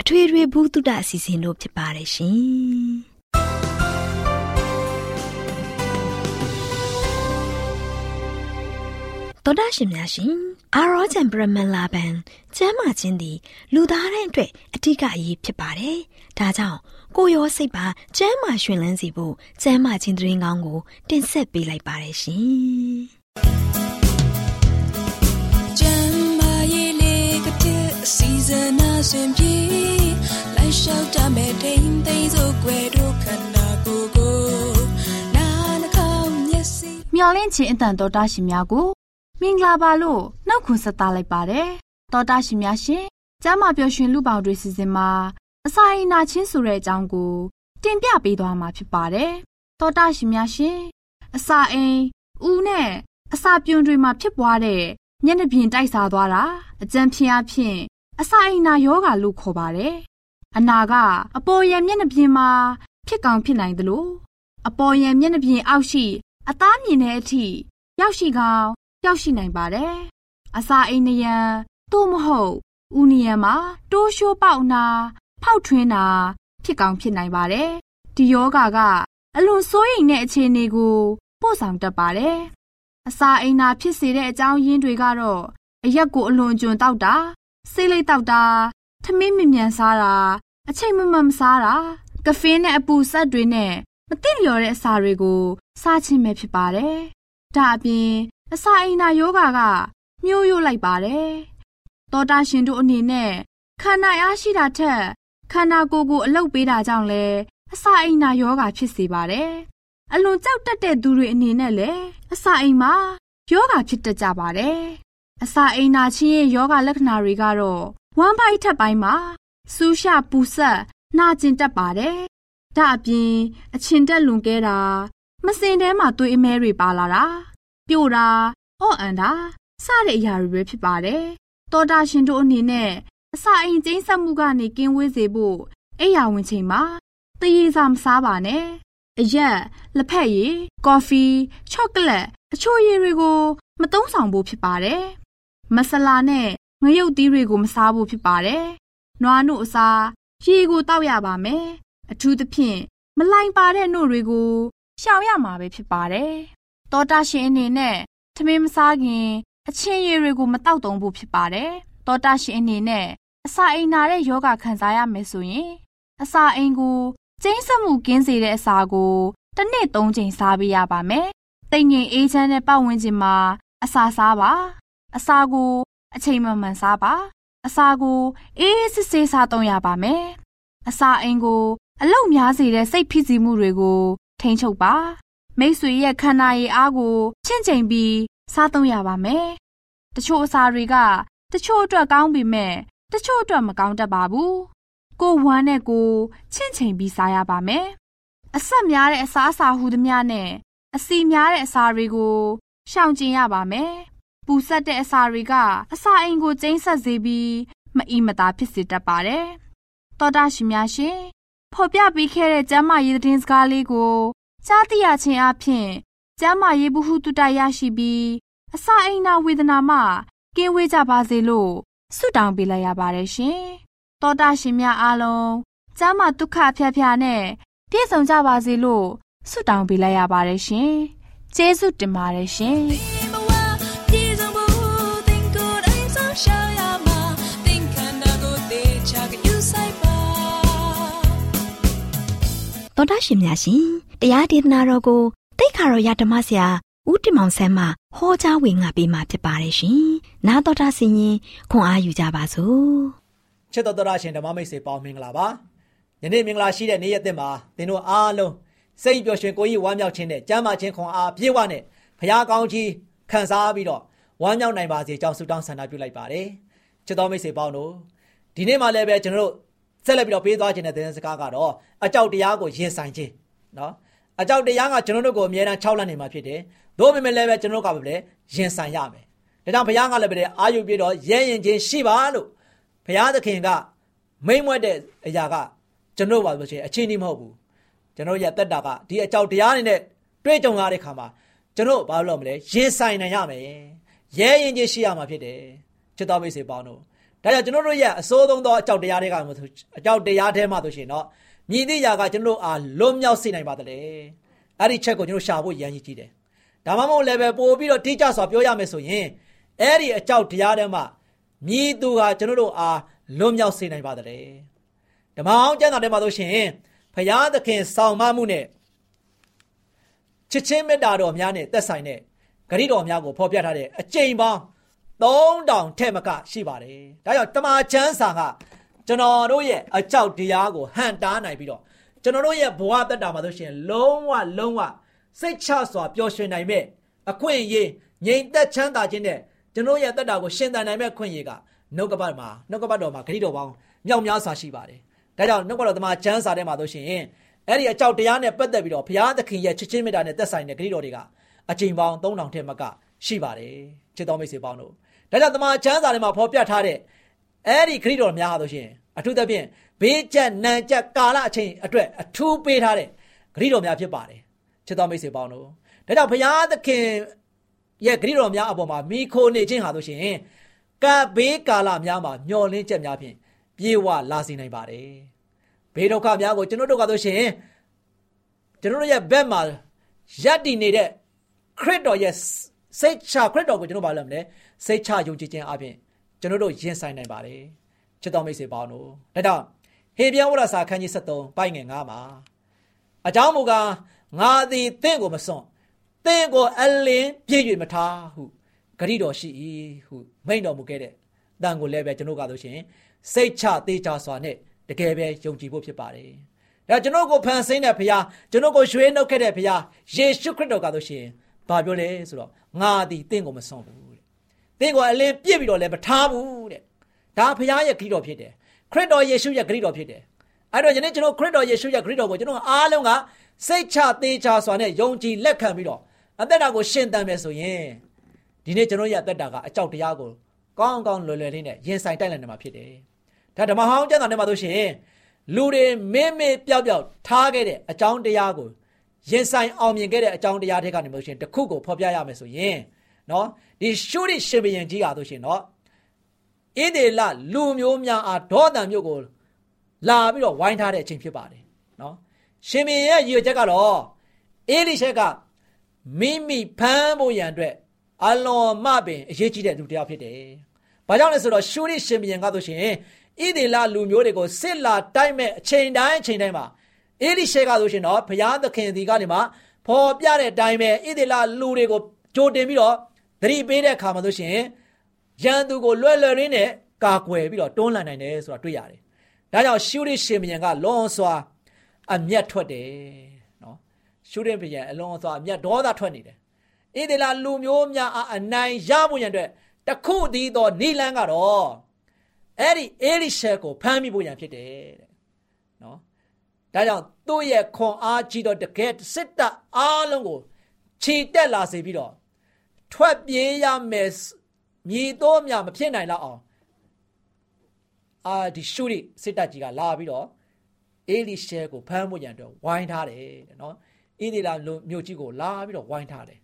အထွေထွေဘုဒ္ဓအစီအစဉ်တို့ဖြစ်ပါတယ်ရှင်တော်ဒရှင်များရှင်အာရောဂျန်ပရမန်လာဘန်ကျမ်းမာခြင်းသည်လူသားတိုင်းအတွက်အထူးအရေးဖြစ်ပါတယ်။ဒါကြောင့်ကိုရောစိတ်ပါကျမ်းမာရှင်လန်းစီဖို့ကျမ်းမာခြင်းသတင်းကောင်းကို တင်ဆက်ပေးလိုက်ပါတယ်ရှင်။ ဆွင်ပြေလိုက်လျှောက်တမဲ့ထိန်သိမ်းစို့ွယ်တို့ခန္ဓာကိုယ်ကိုနာနှာခေါင်းမျက်စိမျောလင့်ခြင်းအတန်တော်တာရှင်များကိုမင်္ဂလာပါလို့နှုတ်ခွန်းဆက်သလိုက်ပါတယ်တောတာရှင်များရှင်ကျမ်းမာပျော်ရွှင်လူပေါင်းတွေစီစဉ်မှာအစာအိမ်နာချင်းဆိုတဲ့အကြောင်းကို တင်ပြပေးသွားမှာဖြစ်ပါတယ်တောတာရှင်များရှင်အစာအိမ်ဦးနဲ့အစာပြုံတွေမှာဖြစ်ပွားတဲ့မျက်နှာပြင်တိုက်စားသွားတာအကြံဖြင့်အဖြစ် အစာအိမ်နာယောဂါလို့ခေါ်ပါတယ်အနာကအပေါ်ယံမျက်နှာပြင်မှာဖြစ်ကောင်ဖြစ်နိုင်သလိုအပေါ်ယံမျက်နှာပြင်အောက်ရှိအသားမြင်တဲ့အထိရောက်ရှိကောင်ရောက်ရှိနိုင်ပါတယ်။အစာအိမ်နယံသို့မဟုတ်ဥနီယံမှာတိုးရှိုးပေါက်နာ ဖောက်ထွင်းတာဖြစ်ကောင်းဖြစ်နိုင်ပါတယ်။ဒီယောဂါကအလွန်စိုးရိမ်တဲ့အခြေအနေကိုပို့ဆောင်တတ်ပါတယ်။အစာအိမ်နာဖြစ်စေတဲ့အကြောင်းရင်းတွေကတော့အရက်ကိုအလွန်ကျွံတောက်တာ ဆေးလိပ်တောက်တာထမင်းမမြန်စားတာအချိန်မမှန်မစားတာကဖင်းနဲ့အပူဆက်တွေနဲ့မသိလျော်တဲ့အစာတွေကိုစားခြင်းပဲဖြစ်ပါတယ်။ဒါအပြင်အစာအိမ်နာယောဂါကမျိုးရိုးလိုက်ပါတယ်။သောတာရှင်တို့အနေနဲ့ခန္ဓာအားရှိတာထက်ခန္ဓာကိုယ်ကိုအလုတ်ပေးတာကြောင့်လဲအစာအိမ်နာယောဂါဖြစ်စေပါတယ်။အလွန်ကြောက်တတ်တဲ့သူတွေအနေနဲ့လည်းအစာအိမ်မှာယောဂါဖြစ်တတ်ကြပါတယ်။ အစာအိမ်နာချင်းရဲ့ယောဂါလက္ခဏာတွေကတော့ဝမ်းပိုက်ထက်ပိုင်းမှာစူးရှပူဆက်နှာကျင်တတ်ပါတယ်။ဒါအပြင်အချင်တက်လွန်ကဲတာမစင်ထဲမှာသွေးအမဲတွေပါလာတာပြိုတာအော့အန်တာစတဲ့အရာတွေပဲဖြစ်ပါတယ်။တောတာရှင်တို့အနေနဲ့အစာအိမ်ကျင်းဆက်မှုကနေကင်းဝေးစေဖို့အိယာဝင်ချိန်မှာတရေစာမစားပါနဲ့။အရက်လက်ဖက်ရည်ကော်ဖီချောကလက်အချိုရည်တွေကိုမသုံးဆောင်ဖို့ဖြစ်ပါတယ်။ မဆလာနဲ့ငရုတ်သီးတွေကိုမစားဖို့ဖြစ်ပါတယ်။နွားနို့အစားရေကိုတောက်ရပါမယ်။အထူးသဖြင့်မလိုင်ပါတဲ့နို့တွေကိုရှောင်ရမှာပဲဖြစ်ပါတယ်တောတာရှင်အနေနဲ့ထမင်းမစားခင်အချင်းရည်တွေကိုမတောက်သုံးဖို့ဖြစ်ပါတယ်။တောတာရှင်အနေနဲ့အစာအိမ်နာတဲ့ယောဂခံစားရမယ်ဆိုရင် အစာအိမ်ကိုကျင်းစမှုကင်းစေတဲ့အစာကိုတစ်နေ့၃ချိန်စားပေးရပါမယ်။တိမ်ငင်အေးချမ်းတဲ့ပတ်ဝန်းကျင်မှာအစာစားပါ။ အစာကိုအချိန်မှန်မှန်စားပါ။အစာကိုအေးစစ်စစ်စားသုံးရပါမယ်အစာအိမ်ကိုအလုတ်များစေတဲ့စိတ်ဖိစီးမှုတွေကိုထိန်းချုပ်ပါမိတ်ဆွေရဲ့ခန္ဓာရည်အားကိုချင့်ချိန်ပြီးစားသုံးရပါမယ်တချို့အစာတွေကတချို့အတွက်ကောင်းပေမဲ့တချို့အတွက်မကောင်းတတ်ပါဘူးကိုဝမ်းနဲ့ကိုချင့်ချိန်ပြီးစားရပါမယ်အဆက်များတဲ့အစားအစာဟူသမျှနဲ့အစီများတဲ့အစာတွေကိုရှောင်ကျဉ်ရပါမယ် ပူဆက်တဲ့အစာတွေကအစာအိမ်ကိုကျိန်းဆက်စေပြီးမအီမသာဖြစ်စေတတ်ပါတယ်တော်တာရှင်များရှင်ဖော်ပြပေးခဲ့တဲ့ကျမ်းမာရေးသတင်းစကားလေးကိုကြားသိရခြင်းအပြင်ကျမ်းမာရေးဘ ഹു တုတရရှိပြီးအစာအိမ်နာဝေဒနာမှကင်းဝေးကြပါစေလို့ဆုတောင်းပေးလိုက်ရပါတယ်ရှင်တော်တာရှင်များအားလုံးကျမ်းမာဒုက္ခဖျားဖျားနဲ့ပြည့်စုံကြပါစေလို့ဆုတောင်းပေးလိုက်ရပါတယ်ရှင်ကျေးဇူးတင်ပါတယ်ရှင် တော်တာရှင်များရှင်တရားဒေသနာတော်ကိုတိတ်ခါတော်ရဓမ္မဆရာဦးတင်မောင်ဆန်းမှဟောကြားဝင်ငါပေးมาဖြစ်ပါတယ်ရှင်။နာတော်တာဆင်ရင်ခွန်အားယူကြပါစို့ချစ်တော်တော်ရရှင်ဓမ္မမိတ်ဆွေပေါင်းမင်္ဂလာပါယနေ့မင်္ဂလာရှိတဲ့နေ့ရက်သစ်မှာသင်တို့အားလုံးစိတ်ပျော်ရွှင်ကိုယ်ကြီးဝမ်းမြောက်ခြင်းနဲ့ကျမ်းမာခြင်းခွန်အားပြေဝနဲ့ဖခင်ကောင်းကြီးခံစားပြီးတော့ဝမ်းမြောက်နိုင်ပါစေကြောင်းဆုတောင်းဆန္ဒပြုလိုက်ပါတယ်ချစ်တော်မိတ်ဆွေပေါင်းတို့ဒီနေ့မှလည်းပဲကျွန်တော်တို့ ဆက်လက်ပြီးတော့ပေးသွားခြင်းတဲ့သတင်းစကားကတော့အကြောက်တရားကိုရင်ဆိုင်ခြင်းနော်အကြောက်တရားကကျွန်တော်တို့ကိုအမြဲတမ်းခြောက်လန့်နေမှာဖြစ်တယ်သို့ပေမဲ့လည်းပဲကျွန်တော်တို့ကပဲလေရင်ဆိုင်ရမယ်ဒါကြောင့်ဘုရားကလည်းပဲအာယုပြည့်တော့ရဲရင်ချင်းရှိပါလို့ဘုရားသခင်ကမိမ့်မွက်တဲ့အရာကကျွန်တော်ပါဆိုရှင်အချင်းကြီးမဟုတ်ဘူးကျွန်တော်ရဲ့တက်တာကဒီအကြောက်တရားနေနဲ့တွေ့ကြုံရတဲ့ခါမှာကျွန်တော်ဘာလို့မလဲရင်ဆိုင်နိုင်ရမယ်ရဲရင်ချင်းရှိရမှာဖြစ်တယ်ချစ်တော်မိတ်ဆွေပေါင်းတို့ ဒါကြောင့်ကျွန်တော်တို့ရဲ့အစိုးဆုံးသောအကြောက်တရားတွေကမှဆိုအကြောက်တရားထဲမှာဆိုရှင်တော့မြည်သည့်ຢာကကျွန်တော်တို့အားလွတ်မြောက်စေနိုင်ပါတလေအဲ့ဒီချက်ကိုကျွန်တော်ရှာဖို့ရမ်းကြီးကြည့်တယ်ဒါမှမဟုတ်လည်းပဲပို့ပြီးတော့တိကျစွာပြောရမယ်ဆိုရင်အဲ့ဒီအကြောက်တရားထဲမှာမြည်သူဟာကျွန်တော်တို့အားလွတ်မြောက်စေနိုင်ပါတလေဓမ္မအောင်ကျမ်းစာထဲမှာဆိုရှင်ဖရာသခင်ဆောင်မမှုနဲ့ချစ်ချင်းမေတ္တာတော်များနဲ့သက်ဆိုင်တဲ့ဂရိတော်များကိုဖော်ပြထားတဲ့အကျိန်ပေါင်း 3000ထက်မကရှိပါတယ်။ဒါကြောင့်တမန်ကျမ်းစာကကျွန်တော်တို့ရဲ့အကြောက်တရားကိုဟန်တားနိုင်ပြီးတော့ကျွန်တော်တို့ရဲ့ဘဝတက်တာမှာဆိုရှင်လုံးဝလုံးဝစိတ်ချစွာပျော်ရွှင်နိုင်မဲ့အခွင့်အရေးငြိမ်သက်ချမ်းသာခြင်းနဲ့ကျွန်တော်ရဲ့တက်တာကိုရှင်သန်နိုင်မဲ့ခွင့်ရကနှုတ်ကပတ်မှာနှုတ်ကပတ်တော်မှာဂရိတော်ပေါင်းမြောက်များစွာရှိပါတယ်။ဒါကြောင့်နှုတ်ကပတ်တော်တမန်ကျမ်းစာထဲမှာဆိုရှင်အဲ့ဒီအကြောက်တရားနဲ့ပတ်သက်ပြီးတော့ဘုရားသခင်ရဲ့ချစ်ချင်းမေတ္တာနဲ့သက်ဆိုင်တဲ့ဂရိတော်တွေကအချိန်ပေါင်း3000ထက်မကရှိပါတယ်ချစ်တော်မိတ်ဆွေပေါင်းတို့ ဒါကြောင့်တမန်ကျမ်းစာထဲမှာဖော်ပြထားတဲ့အဲ့ဒီခရစ်တော်များဟာဆိုရှင်အထူးသဖြင့်ဘေးကျက်နံကျက်ကာလအချိန်အတွက်အထူးပေးထားတဲ့ခရစ်တော်များဖြစ်ပါတယ်ချစ်တော်မိတ်ဆွေပေါင်းတို့ဒါကြောင့်ဘုရားသခင်ရဲ့ခရစ်တော်များအပေါ်မှာမိခိုနေခြင်းဟာဆိုရှင်ကပ်ဘေးကာလများမှာမျောလင်းချက်များဖြင့်ပြေဝလာစေနိုင်ပါတယ်ဘေးဒုက္ခများကိုကျွန်တော်တို့ကဆိုရှင်ကျွန်တော်တို့ရဲ့ဘက်မှာရပ်တည်နေတဲ့ခရစ်တော်ရဲ့စိတ်ချခရစ်တော်ကိုကျွန်တော်ဘာလုပ်မလဲ စိတ်ချယုံကြည်ခြင်းအပြင်ကျွန်တော်တို့ရင်ဆိုင်နိုင်ပါတယ်ချစ်တော်မိတ်ဆွေပေါင်းတို့ဒါကြောင့်ဟေပြန်ဝရစာခန်းကြီး73ပိုင်ငယ်9မှာအကြောင်းမူကားငါသည်တင့်ကိုမစွန့်တင့်ကိုအလင်းပြည့်၍မထားဟုဂရိတော်ရှိ၏ဟုမိန့်တော်မူခဲ့တဲ့တန်ကိုလည်းပဲကျွန်တော်ကဆိုရှင်စိတ်ချသေးချစွာနဲ့တကယ်ပဲယုံကြည်ဖို့ဖြစ်ပါတယ်ဒါကျွန်တော်ကိုဖန်ဆင်းတဲ့ဘုရားကျွန်တော်ကိုရွှေနှုတ်ခဲ့တဲ့ဘုရားယေရှုခရစ်တော်ကဆိုရှင်ဘာပြောလဲဆိုတော့ငါသည်တင့်ကိုမစွန့်ဘူး တဲ့တင့်ကိုအလင်းပြည့်ပြီးတော့လည်းမထားဘူးတဲ့ဒါဘုရားရဲ့ဂရုတော်ဖြစ်တယ်ခရစ်တော်ယေရှုရဲ့ဂရုတော်ဖြစ်တယ်အဲ့တော့ယနေ့ကျွန်တော်ခရစ်တော်ယေရှုရဲ့ဂရုတော်ကိုကျွန်တော်အားလုံးကစိတ်ချသေးချစွာနဲ့ယုံကြည်လက်ခံပြီးတော့အသက်တာကိုရှင်သန်မယ်ဆိုရင်ဒီနေ့ကျွန်တော်ရဲ့အသက်တာကအကြောက်တရားကိုကောင်းကောင်းလွယ်လွယ်လေးနဲ့ရင်ဆိုင်တိုက်နိုင်မှာဖြစ်တယ်ဒါဓမ္မဟောင်းကျမ်းစာထဲမှာဆိုရှင်လူတွေမင်းမေပျောက်ပျောက်ထားခဲ့တဲ့အကြောင်းတရားကိုရင်ဆိုင်အောင်မြင်ခဲ့တဲ့အကြောင်းတရားတွေကနေလို့ရှိရင်တခုကိုဖော်ပြရမယ်ဆိုရင်နော် ဒီရှုရိရှင်ဘရင်ကြီးဟာဆိုရှင်နော်ဣဒေလလူမျိုးများအားဒေါသံမျိုးကိုလာပြီးတော့ဝိုင်းထားတဲ့အချိန်ဖြစ်ပါတယ်နော်ရှင်ဘရင်ရဲ့ရည်ရွယ်ချက်ကတော့အေလိရှက်ကမိမိဖမ်းဖို့ရန်အတွက်အလွန်မှပင်အရေးကြီးတဲ့လူတစ်ယောက်ဖြစ်တယ်။ဘာကြောင့်လဲဆိုတော့ရှုရိရှင်ဘရင်ကဆိုရှင်ဣဒေလလူမျိုးတွေကိုစစ်လာတိုက်မဲ့အချိန်တိုင်းအချိန်တိုင်းမှာအေလိရှေကဆိုရှင်တော့ဘုရားသခင်ဒီကနေမှဖော်ပြတဲ့အတိုင်းပဲဣဒေလလူတွေကိုကြိုတင်ပြီးတော့ သတိပေးတဲ့အခါမှာဆိုရှင်ရန်သူကိုလွယ်လွယ်ရင်းနဲ့ကာကွယ်ပြီးတော့တွန်းလှန်နိုင်တယ်ဆိုတာတွေ့ရတယ်။ဒဒါကြောင့်ရှုရရှင်ဘုရင်ကလွန်စွာအမျက်ထွက်တယ်နော်ရှုရဘုရင်အလွန်စွာအမျက်ဒေါသထွက်နေတယ်ဣသေလလူမျိုးများအနိုင်ရဖို့ရန်အတွက်တခုတည်းသောနိလန်းကတော့အဲ့ဒီအေလိရှဲကိုဖမ်းမိဖို့ရန်ဖြစ်တယ်တဲ့နော်ဒါကြောင့်သူ့ရဲ့ခွန်အားကြီးတော့တကယ်စစ်တပ်အားလုံးကိုခြေတက်လာစေပြီးတော့ ထွက်ပြေးရမယ်မြည်တော့မြမဖြစ်နိုင်တော့အောင်အာဒီရှုရိစစ်တပ်ကြီးကလာပြီးတော့အေလိရှဲကိုဖမ်းဖို့ရန်အတွက်ဝိုင်းထားတယ်တဲ့နော်ဣသေလမြို့ကြီးကိုလာပြီးတော့ဝိုင်းထားတယ်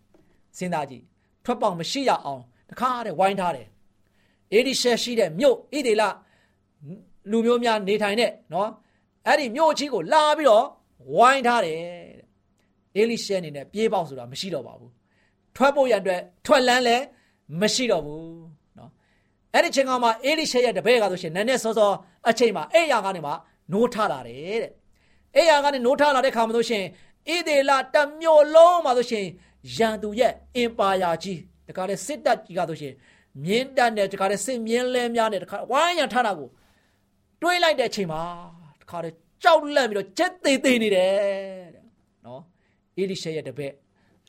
စဉ်းစားကြည့်ထွက်ပေါက်မရှိရအောင်တခါတည်းဝိုင်းထားတယ်အေလိရှဲရှိတဲ့မြို့ဣသေလလူမျိုးများနေထိုင်တဲ့နော်အဲ့ဒီမြို့ကြီးကိုလာပြီးတော့ဝိုင်းထားတယ်တဲ့အေလိရှဲအနေနဲ့ပြေးပေါက်ဆိုတာမရှိတော့ပါဘူး ထွက်ဖို့ရန်အတွက်ထွက်လန်းလည်းမရှိတော့ဘူးနော်အဲ့ဒီချိန်ကမှအေလိရှဲရဲ့တပည့်ကဆိုရှင်နန်းနဲ့စောစောအချိန်မှာအဲ့ရကနေမှနိုးထလာတယ်တဲ့အဲ့ရကနေနိုးထလာတဲ့ခါမှဆိုရှင်ဣဒေလတမျိုးလုံးမှာဆိုရှင်ရန်သူရဲ့အင်ပါယာကြီးတခါလေစစ်တပ်ကြီးကဆိုရှင်မြင်းတပ်နဲ့တခါလေစစ်မြင်းလဲများနဲ့တခါဝိုင်းရန်ထတာကိုတွေးလိုက်တဲ့အချိန်မှာတခါလေကြောက်လန့်ပြီးတော့ချက်သေးသေးနေတယ်တဲ့နော်အေလိရှဲရဲ့တပည့်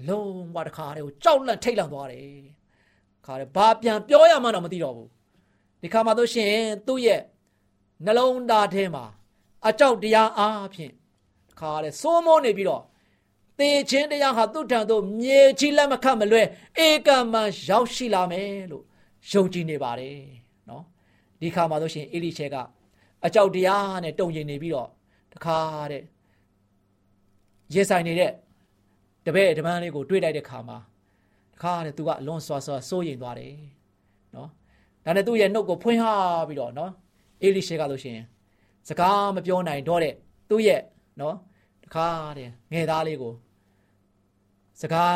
လုံးဝတခါတည်းကိုကြောက်လန့်ထိတ်လန့်သွားတယ်ခါတယ်ဘာပြန်ပြောရမှန်းတော့မသိတော့ဘူးဒီခါမှာဆိုရှင်သူ့ရဲ့နှလုံးသားထဲမှာအကြောက်တရားအားဖြင့်ခါတယ်စိုးမိုးနေပြီးတော့တေခြင်းတရားဟာသူ့ထံသို့မြေကြီးလက်မခတ်မလွဲဧကမန်ရောက်ရှိလာမယ်လို့ယုံကြည်နေပါတယ်နော်ဒီခါမှာဆိုရှင်အေလိရှဲကအကြောက်တရားနဲ့တုံ့ရင်နေပြီးတော့တခါတဲ့ရေဆိုင်နေတဲ့ တပည့်တပန်းလေးကိုတွေးလိုက်တဲ့ခါမှာတခါတဲ့သူကအလွန်ဆွာဆွာစိုးရိမ်သွားတယ်နော်ဒါနဲ့သူ့ရဲ့နှုတ်ကိုဖွင့်ဟပြီးတော့နော်အေလိရှေကလို့ရှိရင်စကားမပြောနိုင်တော့တဲ့သူ့ရဲ့နော်တခါတဲ့ငယ်သားလေးကိုစကား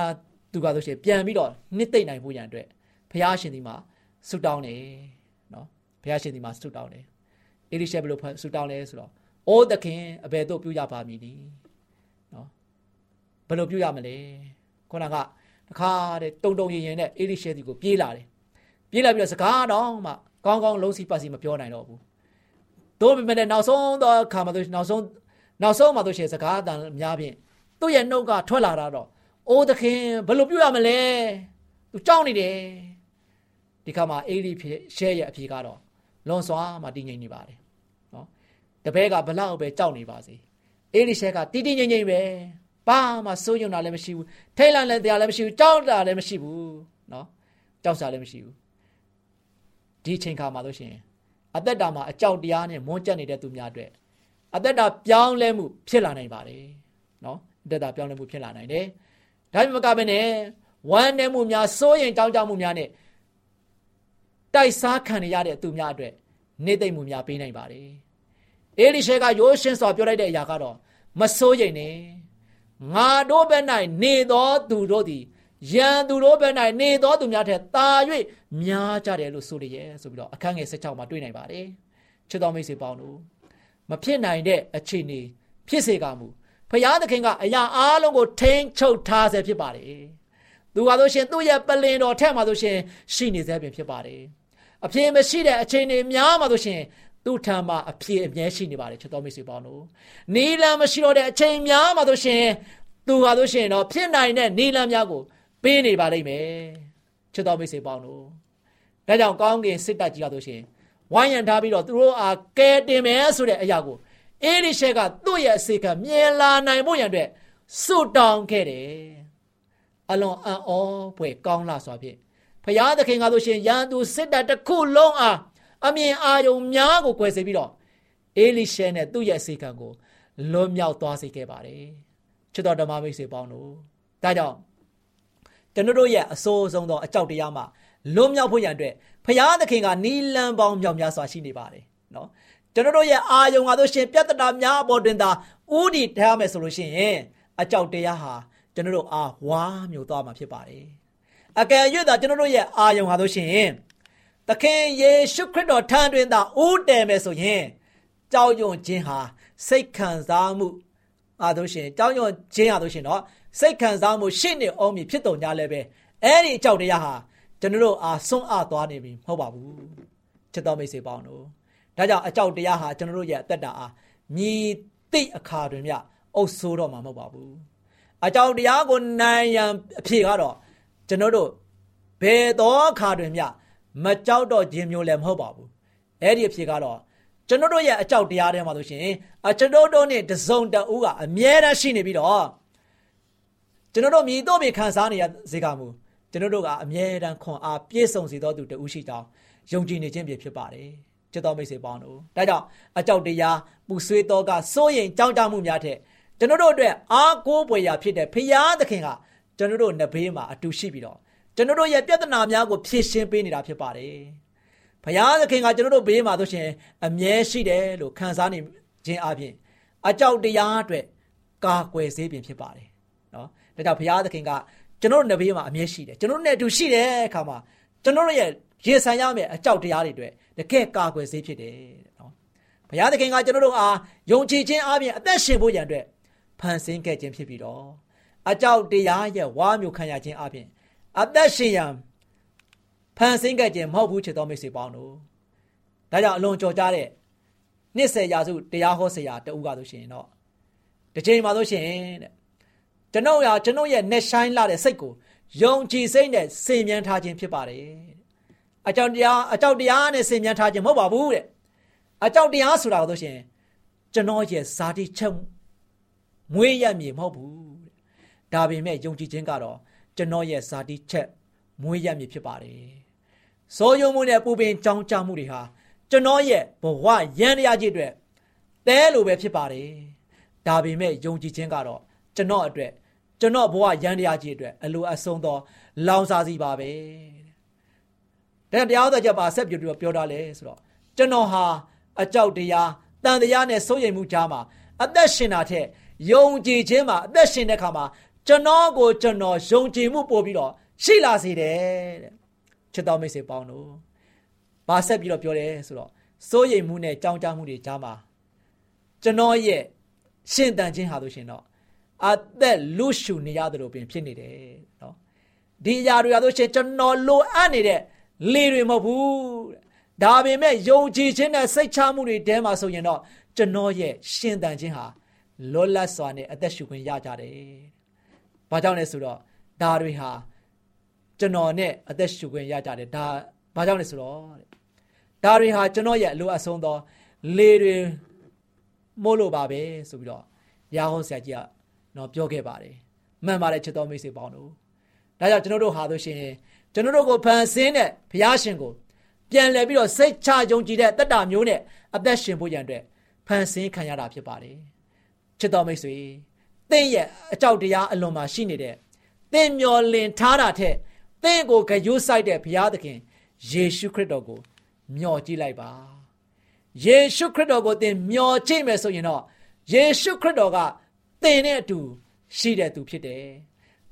သူကဆိုရှင်ပြန်ပြီးတော့နှစ်သိမ့်နိုင်ဖို့ရန်အတွက်ဘုရားရှင်ဒီမှာဆုတောင်းတယ်နော်ဘုရားရှင်ဒီမှာဆုတောင်းတယ်အေလိရှေဘယ်လိုဆုတောင်းလဲဆိုတော့အိုးသခင်အဘယ်သို့ပြုရပါမည်ဒီနော် ဘယ်လိုပြုရမလဲခုနကတခါတဲ့တုံတုံရင်ရင်နဲ့အေလိရှေဒီကိုပြေးလာတယ်ပြေးလာပြီးတော့စကားတော့မှကောင်းကောင်းလုံးစီပတ်စီမပြောနိုင်တော့ဘူးတို့ပေမဲ့နောက်ဆုံးတော့ခါမှတို့နောက်ဆုံးနောက်ဆုံးမှတို့ရှေစကားအတန်များဖြင့်သူ့ရဲ့နှုတ်ကထွက်လာတော့အိုးသခင်ဘယ်လိုပြုရမလဲသူကြောက်နေတယ်ဒီခါမှာအေလိဖြစ်ရှဲရဲ့အဖြေကတော့လွန်စွာမှတည်ငြိမ်နေပါတယ်နော်တပည့်ကဘလောက်ပဲကြောက်နေပါစေအေလိရှဲကတည်တည်ငြိမ်ငြိမ်ပဲ ဘာမှစိုးရုံတာလည်းမရှိဘူးထိတ်လန့်လည်းတရားလည်းမရှိဘူးကြောက်တာလည်းမရှိဘူးနော်ကြောက်စားလည်းမရှိဘူးဒီချိန်ခါမှာလို့ရှိရင်အသက်တာမှာအကြောက်တရားနဲ့မွန်းကျက်နေတဲ့သူများအတွက်အသက်တာပြောင်းလဲမှုဖြစ်လာနိုင်ပါတယ်နော်အသက်တာပြောင်းလဲမှုဖြစ်လာနိုင်တယ်ဒါပေမဲ့ကပဲနဲ့ဝမ်းနည်းမှုများစိုးရင်ကြောက်ကြမှုများနဲ့တိုက်စားခံရတဲ့သူများအတွက်နေသိမ့်မှုများပေးနိုင်ပါတယ်အေလိရှေကရိုးရှင်းစွာပြောလိုက်တဲ့အရာကတော့မစိုးရိမ်နဲ့ ငါတို့ဘက်၌နေသောသူတို့သည်ရန်သူတို့ဘက်၌နေသောသူများထက်သာ၍များကြတယ်လို့ဆိုရရဲ့ဆိုပြီးတော့အခန်းငယ်16မှာတွေ့နိုင်ပါတယ်ချစ်တော်မိတ်ဆွေပေါင်းတို့မဖြစ်နိုင်တဲ့အခြေအနေဖြစ်စေကမူဖရာသခင်ကအရာအားလုံးကိုထိန်းချုပ်ထားဆဲဖြစ်ပါတယ်သူကဆိုရှင်သူ့ရဲ့ပလင်တော်ထက်မှာဆိုရှင်ရှိနေဆဲပင်ဖြစ်ပါတယ်အပြင်းမရှိတဲ့အခြေအနေများမှာဆိုရှင် သူ့ထံမှာအပြည့်အမြဲရှိနေပါတယ်ချစ်တော်မိတ်ဆွေပေါင်းတို့နီလန်မရှိတော့တဲ့အချိန်များမှာဆိုရှင်သူဟာဆိုရှင်တော့ဖြစ်နိုင်တဲ့နီလန်များကိုပေးနေပါလိမ့်မယ်ချစ်တော်မိတ်ဆွေပေါင်းတို့ဒါကြောင့်ကောင်းကင်စစ်တပ်ကြီးကဆိုရှင်ဝိုင်းရံထားပြီးတော့သူတို့အားကဲတင်မယ်ဆိုတဲ့အရာကိုအေလိရှဲကသူ့ရဲ့အစေခံမြင်လာနိုင်ဖို့ရန်အတွက်စွတ်တောင်းခဲ့တယ်အလွန်အံ့ဩဖွယ်ကောင်းလာစွာဖြင့်ဖျားသခင်ကဆိုရှင်ရန်သူစစ်တပ်တစ်ခုလုံးအား အမြင်အာရုံများကို꿰စေပြီးတော့အေလိရှဲနဲ့သူ့ရဲ့အစေခံကိုလွတ်မြောက်သွားစေခဲ့ပါတယ်ချစ်တော်ဓမ္မမိတ်ဆွေပေါင်းတို့ဒါကြောင့်ကျွန်တော်တို့ရဲ့အစိုးဆုံးသောအကြောက်တရားမှလွတ်မြောက်ဖို့ရန်အတွက်ဖျားသခင်ကနီလန်ပေါင်းမြောက်များစွာရှိနေပါတယ်နော်ကျွန်တော်တို့ရဲ့အာယုံကားတို့ရှင်ပြဿနာများအပေါ်တွင်သာဥတီထားမယ်ဆိုလို့ရှိရင်အကြောက်တရားဟာကျွန်တော်တို့အားဝါမျိုးသွားမှာဖြစ်ပါတယ်အကယ်၍သာကျွန်တော်တို့ရဲ့အာယုံကားတို့ရှင် သခင်ယေရှုခရစ်တော်ထံတွင်သာဥတည်မယ်ဆိုရင်ကြောက်ရွံ့ခြင်းဟာစိတ်ခံစားမှုအားတို့ရှင်ကြောက်ရွံ့ခြင်းအားတို့ရှင်တော့စိတ်ခံစားမှုရှင့်နေအောင်မြဖြစ်တော်냐လဲပဲအဲ့ဒီအကြောက်တရားဟာကျွန်တော်တို့အားဆွန့်အားသွားနေပြီမဟုတ်ပါဘူးချစ်တော်မိတ်ဆွေပေါင်းတို့ဒါကြောင့်အကြောက်တရားဟာကျွန်တော်တို့ရဲ့အသက်တာအားမြည်သိအခါတွင်မြအုပ်ဆိုးတော့မှာမဟုတ်ပါဘူးအကြောက်တရားကိုနိုင်ရန်အဖြစ်ကတော့ကျွန်တော်တို့ဘယ်သောအခါတွင်မြ မကြောက်တော့ခြင်းမျိုးလည်းမဟုတ်ပါဘူးအဲ့ဒီအဖြစ်ကတော့ကျွန်တော်တို့ရဲ့အကြောက်တရားထဲမှာဆိုရှင်အကျွန်တော်တို့နဲ့တစုံတဦးကအမြဲတမ်းရှိနေပြီးတော့ကျွန်တော်တို့မြည်တော့ပြီခံစားနေရစေကမူကျွန်တော်တို့ကအမြဲတမ်းခွန်အားပြည့်စုံစေတော်သူတဦးရှိကြောင်းယုံကြည်နေခြင်းဖြစ်ပါတယ်ချစ်တော်မိတ်ဆွေပေါင်းတို့ဒါကြောင့်အကြောက်တရားပူဆွေးတော့ကစိုးရင်ကြောက်ကြမှုများထက်ကျွန်တော်တို့အတွက်အားကိုးပွေရာဖြစ်တဲ့ဖရာသခင်ကကျွန်တော်တို့နဘေးမှာအတူရှိပြီးတော့ ကျွန်တော်တို့ရဲ့ပြဿနာများကိုဖြေရှင်းပေးနေတာဖြစ်ပါတယ်။ဘုရားသခင်ကကျွန်တော်တို့ဘေးမှာဆိုရှင်အမြဲရှိတယ်လို့ခံစားနေခြင်းအပြင်အကြောက်တရားအတွက်ကာကွယ်စေခြင်းဖြစ်ပါတယ်။နော်။ဒါကြောင့်ဘုရားသခင်ကကျွန်တော်တို့နဘေးမှာအမြဲရှိတယ်။ကျွန်တော်တို့နဲ့အတူရှိတဲ့အခါမှာကျွန်တော်တို့ရဲ့ရေဆန်ရမယ့်အကြောက်တရားတွေအတွက်တကယ်ကာကွယ်စေဖြစ်တယ်နော်။ဘုရားသခင်ကကျွန်တော်တို့အားယုံကြည်ခြင်းအပြင်အသက်ရှင်ဖို့ရန်အတွက်ဖန်ဆင်းခဲ့ခြင်းဖြစ်ပြီးတော့အကြောက်တရားရဲ့ဝါမျိုးခံရခြင်းအပြင် အသက်ရှင်ရန်ဖန်ဆင်းခဲ့ခြင်းမဟုတ်ဘူးချစ်တော်မိတ်ဆွေပေါင်းတို့ဒါကြောင့်အလွန်ကြော်ကြားတဲ့နှစ်ဆယ်ရာစုတရားဟောဆရာတဦးကဆိုရှင်တော့တစ်ချိန်မှာဆိုရှင်တဲ့ကျွန်ုပ်ရာကျွန်ုပ်ရဲ့နှက်ဆိုင်လာတဲ့စိတ်ကိုယုံကြည်စိတ်နဲ့စင်မြန်းထားခြင်းဖြစ်ပါတယ်အကြောက်တရားအကြောက်တရားနဲ့စင်မြန်းထားခြင်းမဟုတ်ပါဘူးတဲ့အကြောက်တရားဆိုတာကိုဆိုရှင်ကျွန်တော်ရဲ့ဇာတိချက်မွေးရမည်မဟုတ်ဘူးဒါပေမဲ့ယုံကြည်ခြင်းကတော့ ကျွန်တော်ရဲ့ဇာတိချက်မွေးရမည်ဖြစ်ပါတယ်။စောယုံမှုနဲ့ပူပင်ကြောင်းကြမှုတွေဟာကျွန်တော်ရဲ့ဘဝရန်တရားကြီးအတွက်တဲလိုပဲဖြစ်ပါတယ်။ဒါပေမဲ့ယုံကြည်ခြင်းကတော့ကျွန်တော်အတွက်ကျွန်တော်ဘဝရန်တရားကြီးအတွက်အလိုအဆုံးသော လောင်စာစီပါပဲ။တဲ့တရားတော်ချက်ပါဆက်ပြပြီးတော့ပြောတာလေဆိုတော့ကျွန်တော်ဟာအကြောက်တရားတန်တရားနဲ့စိုးရိမ်မှုကြားမှာအသက်ရှင်တာထက်ယုံကြည်ခြင်းမှာအသက်ရှင်တဲ့အခါမှာ ကျွန်တော်ကိုကျွန်တော်ယုံကြည်မှုပို့ပြီးတော့ရှိလာစေတယ်တဲ့ချစ်တော်မိတ်ဆွေပေါင်းတို့ဘာဆက်ပြီးတော့ပြောတယ်ဆိုတော့စိုးရိမ်မှုနဲ့ကြောင်းကြမှုတွေကြားမှာကျွန်တော်ရဲ့ရှင်းတန်ခြင်းဟာလို့ရှင်တော့အသက်လူရှုနေရတယ်လို့ပင်ဖြစ်နေတယ်နော်ဒီအရာတွေဟာလို့ရှင်ကျွန်တော်လိုအပ်နေတဲ့လေတွေမဟုတ်ဘူးဒါပေမဲ့ယုံကြည်ခြင်းနဲ့စိတ်ချမှုတွေတဲမှာဆိုရင်တော့ကျွန်တော်ရဲ့ရှင်းတန်ခြင်းဟာလောလတ်စွာနဲ့အသက်ရှုခွင့်ရကြတယ် ဘာကြောင့်လဲဆိုတော့ဒါတွေဟာကျွန်တော်နဲ့အသက်ရှူခွင့်ရကြတယ်ဒါဘာကြောင့်လဲဆိုတော့ဒါတွေဟာကျွန်တော်ရဲ့အလိုအဆုံးသောလေတွေမို့လို့ပါပဲဆိုပြီးတော့ရာဟောဆရာကြီးကတော့ပြောခဲ့ပါတယ်မှန်ပါတယ်ချစ်တော်မိတ်ဆွေပေါင်းတို့ဒါကြောင့်ကျွန်တော်တို့ဟာဆိုရှင်ကျွန်တော်တို့ကိုဖန်ဆင်းတဲ့ဘုရားရှင်ကိုပြန်လည်ပြီးတော့စိတ်ချယုံကြည်တဲ့တက်တာမျိုးနဲ့အသက်ရှင်ဖို့ရန်အတွက်ဖန်ဆင်းခံရတာဖြစ်ပါတယ်ချစ်တော်မိတ်ဆွေ သင်ရဲ့အကြောက်တရားအလွန်မှာရှိနေတဲ့သင်မျော်လင့်ထားတာထက်သင်ကိုဂရုစိုက်တဲ့ဘုရားသခင်ယေရှုခရစ်တော်ကိုမျှော်ကြည့်လိုက်ပါယေရှုခရစ်တော်ကိုသင်မျှော်ကြည့်မယ်ဆိုရင်တော့ယေရှုခရစ်တော်ကသင်နဲ့အတူရှိတဲ့သူဖြစ်တယ်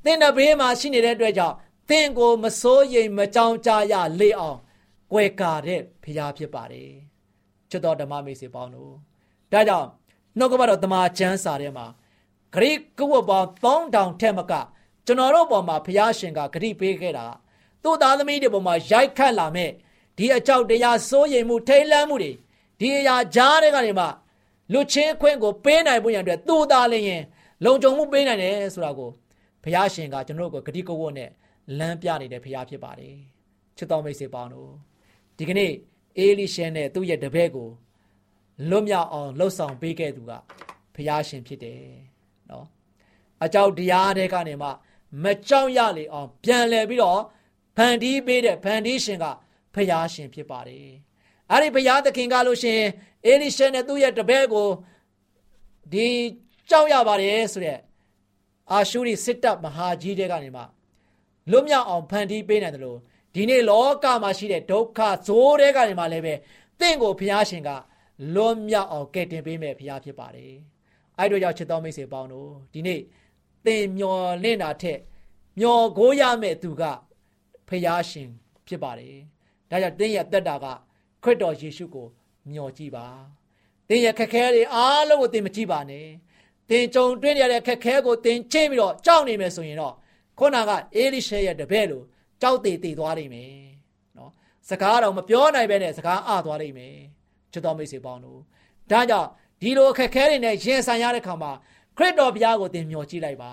သင်တဲ့ဘေးမှာရှိနေတဲ့အတွက်ကြောင့်သင်ကိုမစိုးရိမ်မကြောင်ကြရလေအောင်ကွယ်ကာတဲ့ဘုရားဖြစ်ပါတယ်ချစ်တော်ဓမ္မမိတ်ဆွေပေါင်းတို့ဒါကြောင့်နှုတ်ကပတော်တမန်ကျမ်းစာထဲမှာ ဂရိကဝတ်ပေါင်း3000ထက်မကကျွန်တော်တို့ပေါ်မှာဘုရားရှင်ကဂရိပေးခဲ့တာသူ့သားသမီးတွေပေါ်မှာရိုက်ခတ်လာမဲ့ဒီအကြောက်တရားစိုးရိမ်မှုထိတ်လန့်မှုတွေဒီအရာကြားတဲ့ကနေမှလူချင်းခွင့်ကိုပေးနိုင်ဖို့ရန်အတွက်သူ့သားလည်းရင်လုံခြုံမှုပေးနိုင်တယ်ဆိုတာကိုဘုရားရှင်ကကျွန်တော်တို့ကိုဂရိကဝတ်နဲ့လမ်းပြနေတဲ့ဘုရားဖြစ်ပါတယ်ချစ်တော်မိတ်ဆွေပေါင်းတို့ဒီကနေ့အေလိရှဲနဲ့သူ့ရဲ့တပည့်ကိုလွတ်မြောက်အောင်လှုပ်ဆောင်ပေးခဲ့သူကဘုရားရှင်ဖြစ်တယ် နော်အကြောက်တရားတွေကနေမှမကြောက်ရလေအောင်ပြန်လဲပြီးတော့ဖန်တီးပေးတဲ့ဖန်တီးရှင်ကဖျားရှင်ဖြစ်ပါတယ်အဲ့ဒီဘုရားသခင်ကလို့ရှင်အေလိရှဲနဲ့သူ့ရဲ့တပည့်ကိုဒီကြောက်ရပါတယ်ဆိုတဲ့အာရှုရိစစ်တပ်မဟာကြီးတွေကနေမှလွတ်မြောက်အောင်ဖန်တီးပေးနိုင်တယ်လို့ဒီနေ့လောကမှာရှိတဲ့ဒုက္ခဇိုးတွေကနေမှလည်းပဲတင့်ကိုဘုရားရှင်ကလွတ်မြောက်အောင်ကယ်တင်ပေးမယ်ဘုရားဖြစ်ပါတယ် အဲ့တို့ကြောင့်ချစ်တော်မိတ်ဆွေပေါင်းတို့ဒီနေ့သင်မျော်လင့်တာထက်မျော်ကိုးရမယ့်သူကဖျားရှင်ဖြစ်ပါတယ်။ဒါကြောင့်သင်ရဲ့တက်တာကခရစ်တော်ယေရှုကိုမျှော်ကြည့်ပါ။သင်ရဲ့ခက်ခဲတွေအားလုံးကိုသင်မကြည့်ပါနဲ့။သင်ကြုံတွေ့ရတဲ့ခက်ခဲကိုသင်ချင်းပြီးတော့ကြောက်နေမယ်ဆိုရင်တော့ခုနကအေလိရှဲရဲ့တပည့်လိုကြောက်တည်တည်သွားလိမ့်မယ်။နော်။စကားတော့မပြောနိုင်ပဲနဲ့စကားအသွားလိမ့်မယ်။ချစ်တော်မိတ်ဆွေပေါင်းတို့ဒါကြောင့် ဒီလိုအခက်ခဲတွေနဲ့ရင်ဆိုင်ရတဲ့ခါမှာခရစ်တော်ဘုရားကိုသင်မျှော်ကြည့်လိုက်ပါ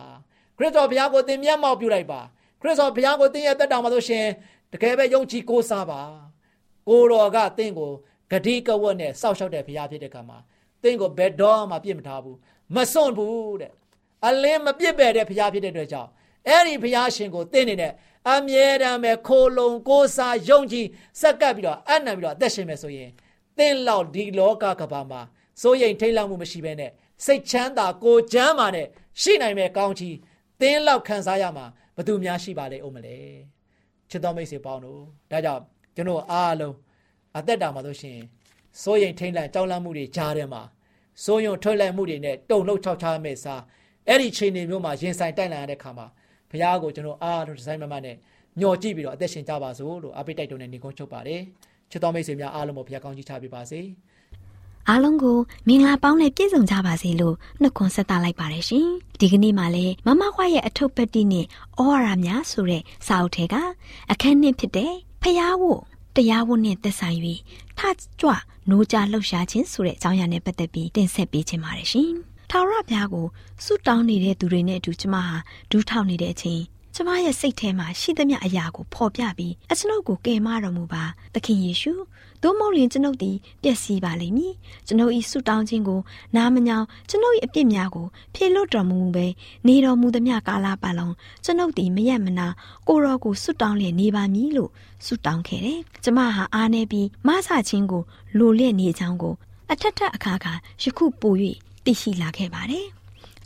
ခရစ်တော်ဘုရားကိုသင်မျက်မှောက်ပြုလိုက်ပါခရစ်တော်ဘုရားကိုသင်ရဲ့တက်တောင်မှာဆိုရှင်တကယ်ပဲယုံကြည်ကိုးစားပါကိုတော်ကသင်ကိုဂတိကဝတ်နဲ့စောက်ရှောက်တဲ့ဘုရားဖြစ်တဲ့ခါမှာသင်ကိုဘယ်တော့မှပြစ်မထားဘူးမစွန့်ဘူးတဲ့အလင်းမပြစ်ပယ်တဲ့ဘုရားဖြစ်တဲ့အတွက်ကြောင့်အဲ့ဒီဘုရားရှင်ကိုသင်နေတဲ့အမြဲတမ်းပဲခိုလုံကိုးစားယုံကြည်စက္ကပ်ပြီးတော့အနံပြီးတော့အသက်ရှင်မယ်ဆိုရင်သင်လောက်ဒီလောကကဘာမှာ စိုးရိမ်ထိတ်လန့်မှုမရှိဘဲနဲ့စိတ်ချမ်းသာကိုချမ်းသာနဲ့ရှိနိုင်မဲ့ကောင်းချီးသင်လောက်ခံစားရမှာဘသူများရှိပါလေဦးမလဲချစ်တော်မိတ်ဆွေပေါင်းတို့ဒါကြောင့်ကျွန်တော်အားလုံးအသက်တာမှာဆိုရှင်စိုးရိမ်ထိတ်လန့်ကြောက်လန့်မှုတွေကြားထဲမှာစိုးရုံထွက်လိုက်မှုတွေနဲ့တုံလှုပ်ချောက်ချားမဲ့စားအဲ့ဒီချိန်တွေမျိုးမှာရင်ဆိုင်တိုက်လန့်ရတဲ့ခါမှာဘုရားကိုကျွန်တော်အားလုံးဒီဇိုင်းမမနဲ့ညှော်ကြည့်ပြီးတော့အသက်ရှင်ကြပါစို့လို့အပိတ်တိုက်တုံနဲ့ညီကုန်းချုပ်ပါတယ်ချစ်တော်မိတ်ဆွေများအားလုံးကိုဘုရားကောင်းချီးချပေးပါစေ အားလုံးကိုမင်္ဂလာပေါင်းနဲ့ပြည့်စုံကြပါစေလို့နှုတ်ခွန်းဆက်သလိုက်ပါတယ်ရှင်ဒီကနေ့မှလည်းမမခွားရဲ့အထုပ်ပတ်တိနဲ့ဩဝါဒများဆိုတဲ့စာအုပ်ထဲကအခန်းနှစ်ဖြစ်တဲ့ဖျားဖို့တရားဝတ်နဲ့သက်ဆိုင်၍ထကြွနိုးကြလှုပ်ရှားခြင်းဆိုတဲ့အကြောင်းအရာနဲ့ပတ်သက်ပြီးတင်ဆက်ပေးခြင်းပါတယ်ရှင်ထာဝရဘုရားကိုဆုတောင်းနေတဲ့သူတွေနဲ့အတူကျမဟာဒူးထောက်နေတဲ့အချိန် ကျမရဲ့စိတ်ထဲမှာရှိသမျှအရာကိုဖော်ပြပြီးအကျွန်ုပ်ကိုကယ်မတော်မူပါသခင်ယေရှုသို့မဟုတ်ရင်ကျွန်ုပ်သည်ပျက်စီးပါလိမ့်မည်ကျွန်ုပ်၏ဆုတောင်းခြင်းကိုနားမညောင်းကျွန်ုပ်၏အပြစ်များကိုဖြေလွတ်တော်မူပဲနေတော်မူသမျှကာလပတ်လုံးကျွန်ုပ်သည်မရက်မနာကိုရောကိုဆုတောင်းလျက်နေပါမည်လို့ဆုတောင်းခဲ့တယ်ကျမဟာအားနေပြီးမဆခြင်းကိုလိုလျက်နေချောင်းကိုအထက်ထက်အခါခါယခုပို၍သိရှိလာခဲ့ပါတယ်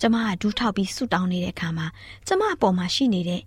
ကျမကဒူးထောက်ပြီးဆူတောင်းနေတဲ့အခါမှာကျမအပေါ်မှာရှိနေတဲ့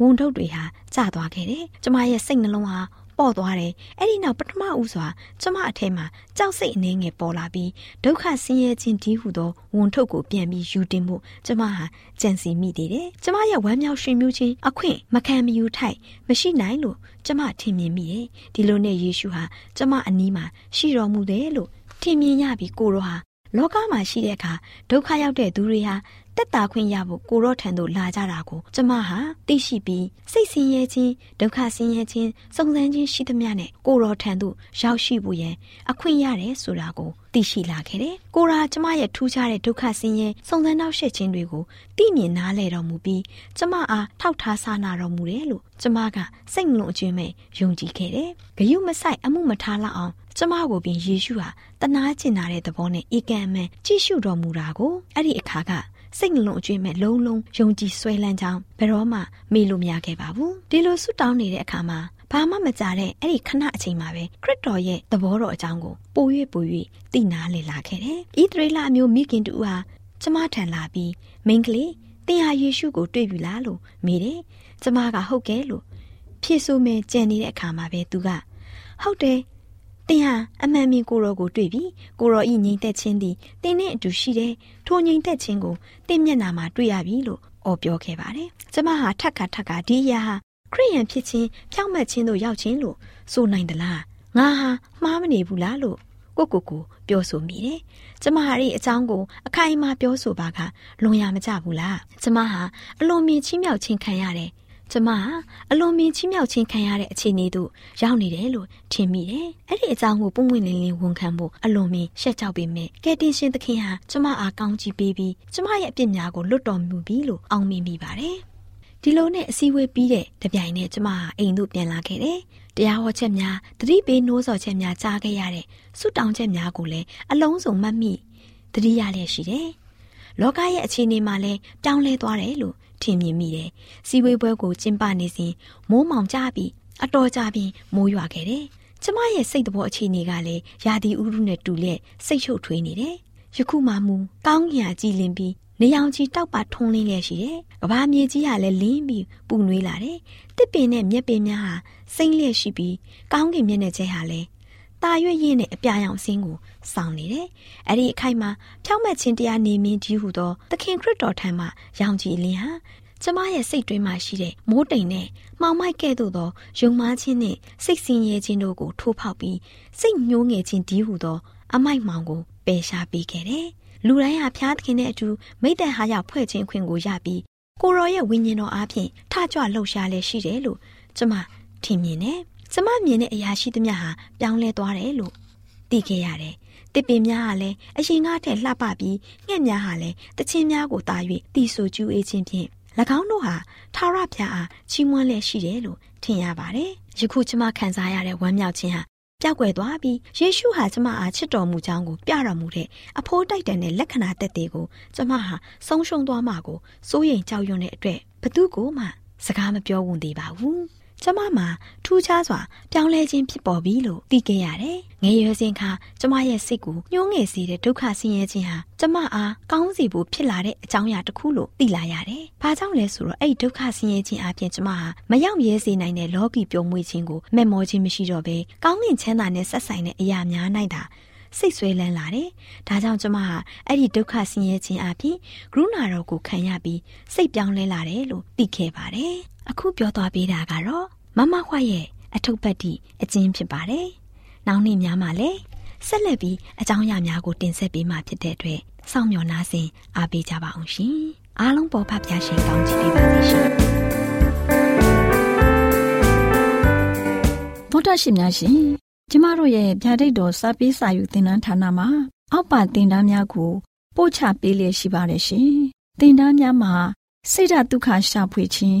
ဝန်ထုတ်တွေဟာကျသွားခဲ့တယ်။ကျမရဲ့စိတ်နှလုံးဟာပေါ့သွားတယ်။အဲ့ဒီနောက်ပထမဦးစွာကျမအထဲမှာကြောက်စိတ်အနေငယ်ပေါ်လာပြီးဒုက္ခဆင်းရဲခြင်းဒီဟုသောဝန်ထုတ်ကိုပြန်ပြီးယူတင်ဖို့ကျမဟာကြံစီမိသေးတယ်။ကျမရဲ့ဝမ်းမြောက်ရှင်မျိုးချင်းအခွင့်မခံမယူထိုက်မရှိနိုင်လို့ကျမထင်မြင်မိတယ်။ဒီလိုနဲ့ယေရှုဟာကျမအနီးမှာရှိတော်မူတယ်လို့ထင်မြင်ရပြီးကိုရောဟာ လောကမှာရှိတဲ့အခါဒုက္ခရောက်တဲ့သူတွေဟာတက်တာခွင့်ရဖို့ကိုရောထံသို့လာကြတာကိုကျမဟာသိရှိပြီးစိတ်ဆင်းရဲခြင်းဒုက္ခဆင်းရဲခြင်းစုံစမ်းခြင်းရှိသမျှနဲ့ကိုရောထံသို့ရောက်ရှိဖို့ရန်အခွင့်ရတယ်ဆိုတာကိုသိရှိလာခဲ့တယ်။ကိုရာကျမရဲ့ထူးခြားတဲ့ဒုက္ခဆင်းရဲစုံစမ်းနောက်ရှက်ခြင်းတွေကိုသိမြင်နားလည်တော်မူပြီးကျမအားထောက်ထားဆာနာတော်မူတယ်လို့ကျမကစိတ်နှလုံးအကျွမ်းမဲ့ယုံကြည်ခဲ့တယ်။ဂယုမဆိုင်အမှုမထားလောက်အောင် ကျမကိုပင်ယေရှုဟာတနာကျင်နာတဲ့သဘောနဲ့ဧကံမှန်ကြည့်ရှုတော်မူတာကိုအဲ့ဒီအခါကစိတ်နှလုံးအကျွေးမဲ့လုံးလုံးယုံကြည်ဆွဲလန်းကြောင်းဘယ်တော့မှမေ့လို့မရခဲ့ပါဘူးဒီလိုဆွတောင်းနေတဲ့အခါမှာဘာမှမကြတဲ့အဲ့ဒီခဏအချိန်မှာပဲခရစ်တော်ရဲ့သဘောတော်အကြောင်းကိုပို၍ပို၍သိနာလေလာခဲ့တယ်။ဤသရေလအမျိုးမိခင်တူဟာကျမထံလာပြီးမိန်းကလေးသင်ဟာယေရှုကိုတွေ့ပြီလားလို့မေးတယ်။ကျမကဟုတ်ကဲ့လို့ဖြေဆိုမယ်ကြံနေတဲ့အခါမှာပဲသူကဟုတ်တယ် သင်ဟာအမှန်မြင်ကိုရောကိုတွေ့ပြီကိုရောဤငြိမ်သက်ခြင်းသည်သင်နဲ့အတူရှိတယ်ထိုငြိမ်သက်ခြင်းကိုသင်မျက်နာမှာတွေ့ရပြီလို့အော်ပြောခဲ့ပါတယ်ကျမဟာထက်ခါထက်ခါဒီအရာဟာခရိယန်ဖြစ်ခြင်းဖြောင့်မတ်ခြင်းတို့ရောက်ခြင်းလို့ဆိုနိုင်သလားငါဟာမှားမနေဘူးလားလို့ကိုကိုကိုပြောဆိုမိတယ်။ကျမဟာဒီအကြောင်းကိုအခိုင်အမာပြောဆိုပါကလွန်ရမကြဘူးလား။ကျမဟာအလွန်မြင်ချင်းမြောက်ခြင်းခံရတယ် ကျမအလွန်မင်းချီးမြှောက်ခြင်းခံရတဲ့အခြေအနေသို့ရောက်နေတယ်လို့ထင်မိတယ်။အဲ့ဒီအကြောင်းကိုပုံပွင့်လင်းလင်းဝန်ခံဖို့အလွန်မင်းရှက်ကြောက်ပေမဲ့ကယ်တင်ရှင်သခင်ဟာကျမအားကောင်းချီးပေးပြီးကျမရဲ့အပြစ်များကိုလွတ်တော်မူပြီလို့အောင်မြင်မိပါတယ်။ဒီလိုနဲ့အစည်းအဝေးပြီးတဲ့တပြိုင်နက်ကျမဟာအိမ်သို့ပြန်လာခဲ့တယ်။တရားဟောချက်များတတိပေးနှိုးဆော်ချက်များကြားခဲ့ရတဲ့ဆုတောင်းချက်များကိုလည်းအလုံးစုံမှတ်မိတတိရလျက်ရှိတယ်။လောကရဲ့အခြေအနေမှာလည်းပြောင်းလဲသွားတယ်လို့ထင်မြင်မိတယ်။စီဝေးပွဲကိုကျင်းပနေစဉ်မိုးမောင်ကြပြီးအတော်ကြပြီးမိုးရွာခဲ့တယ်။ကျမရဲ့စိတ်တော်အခြေအနေကလည်းရာသီဥတုနဲ့တူလျက်စိတ်ချုပ်ထွေးနေတယ်။ယခုမှမူကောင်းကင်ကြည်လင်ပြီးနေအောင်ကြီးတောက်ပါထုံးလင်းလျက်ရှိတယ်။ကဘာမြေကြီးကလည်းလင်းပြီးပူနွေးလာတယ်။တစ်ပင်နဲ့မြက်ပင်များဟာစိမ့်လျက်ရှိပြီးကောင်းကင်မျက်နှာကျဲဟာလည်း ตาရွက်ရင်းနဲ့အပြာရောင်စင်းကိုစောင်းနေတယ်။အဲ့ဒီအခိုက်မှာဖြောင်းမတ်ခြင်းတရားနေမင်းကြီးဟုသောသခင်ခရစ်တော်ထံမှရောင်ကြည်လင်းဟာကျမရဲ့စိတ်တွင်းမှာရှိတဲ့မိုးတိမ်နဲ့မှောင်မိုက်ကဲ့သို့သောယုံမားခြင်းနဲ့စိတ်ဆင်းရဲခြင်းတို့ကိုထိုးဖောက်ပြီးစိတ်ညှိုးငယ်ခြင်းဒီဟုသော အမိုက်မောင်ကိုပယ်ရှားပေးခဲ့တယ်။လူတိုင်းဟာဖျားသခင်နဲ့အတူမိတ္တဟာရဖွဲ့ခြင်းခွင့်ကိုရပြီးကိုရောရဲ့ဝိညာဉ်တော်အားဖြင့်ထကြွလှုပ်ရှားလဲရှိတယ်လို့ကျမထင်မြင်တယ်။ ကျမမြင်တဲ့အရာရှိသမျှဟာပြောင်းလဲသွားတယ်လို့သိခဲ့ရတယ်။တစ်ပင်များကလည်းအရင်ကထက်လှပပြီးငှက်များဟာလည်းတချင်းများကိုတာ၍တီဆိုကျူးအေးခြင်းဖြင့်၎င်းတို့ဟာထာဝရဘုရားအားချီးမွမ်းလျက်ရှိတယ်လို့ထင်ရပါတယ်။ယခုကျမခံစားရတဲ့ဝမ်းမြောက်ခြင်းဟာပျောက်ကွယ်သွားပြီးယေရှုဟာကျမအားချစ်တော်မူကြောင်းကိုပြတော်မူတဲ့အဖိုးတိုက်တန်တဲ့လက္ခဏာတက်တွေကိုကျမဟာဆုံးရှုံးသွားမှာကိုစိုးရိမ်ကြောက်ရွံ့တဲ့အတွက်ဘသူကိုမှစကားမပြောဝန်သေးပါဘူး။ ကျမမှာထူးခြားစွာပြောင်းလဲခြင်းဖြစ်ပေါ်ပြီလို့သိခဲ့ရတယ်။ငယ်ရွယ်စဉ်ခါကျမရဲ့စိတ်ကိုညှိုးငယ်စေတဲ့ဒုက္ခဆင်းရဲခြင်းဟာကျမအားကောင်းစီဖို့ဖြစ်လာတဲ့အကြောင်းအရာတစ်ခုလို့သိလာရတယ်။ဘာကြောင့်လဲဆိုတော့အဲ့ဒီဒုက္ခဆင်းရဲခြင်းအပြင်ကျမဟာမရောက်ရဲစေနိုင်တဲ့လောကီပြုံးမွေးခြင်းကိုမဲ့မောခြင်းမရှိတော့ဘဲကောင်းကင်ချမ်းသာနဲ့ဆက်ဆိုင်တဲ့အရာများနိုင်တာစိတ်ဆွဲလန်းလာတယ်။ဒါကြောင့်ကျမဟာအဲ့ဒီဒုက္ခဆင်းရဲခြင်းအပြင်ဂရုဏာတော်ကိုခံရပြီးစိတ်ပြောင်းလဲလာတယ်လို့သိခဲ့ပါတယ်။ အခုပြောသွားပေးတာကတော့မမခွရဲ့အထုပ်ပတ်တိအကျဉ်းဖြစ်ပါတယ်။နောက်နေ့များမှာလည်းဆက်လက်ပြီးအကြောင်းအရာများကိုတင်ဆက်ပေးမှာဖြစ်တဲ့အတွက်စောင့်မျှော်နှားဆင်အားပေးကြပါအောင်ရှင်။အားလုံးပေါ်ဖပြရှင်ကောင်းချီးပေးပါစေရှင်။သောတာရှင်များရှင်ကျမတို့ရဲ့ဗျာဒိတ်တော်စာပေးစာယူသင်တန်းဌာနမှာ အောက်ပါသင်တန်းများကိုပို့ချပေးလျက်ရှိပါတယ်ရှင်သင်တန်းများမှာစိတ်ဓာတ်ဒုက္ခရှာဖွေခြင်း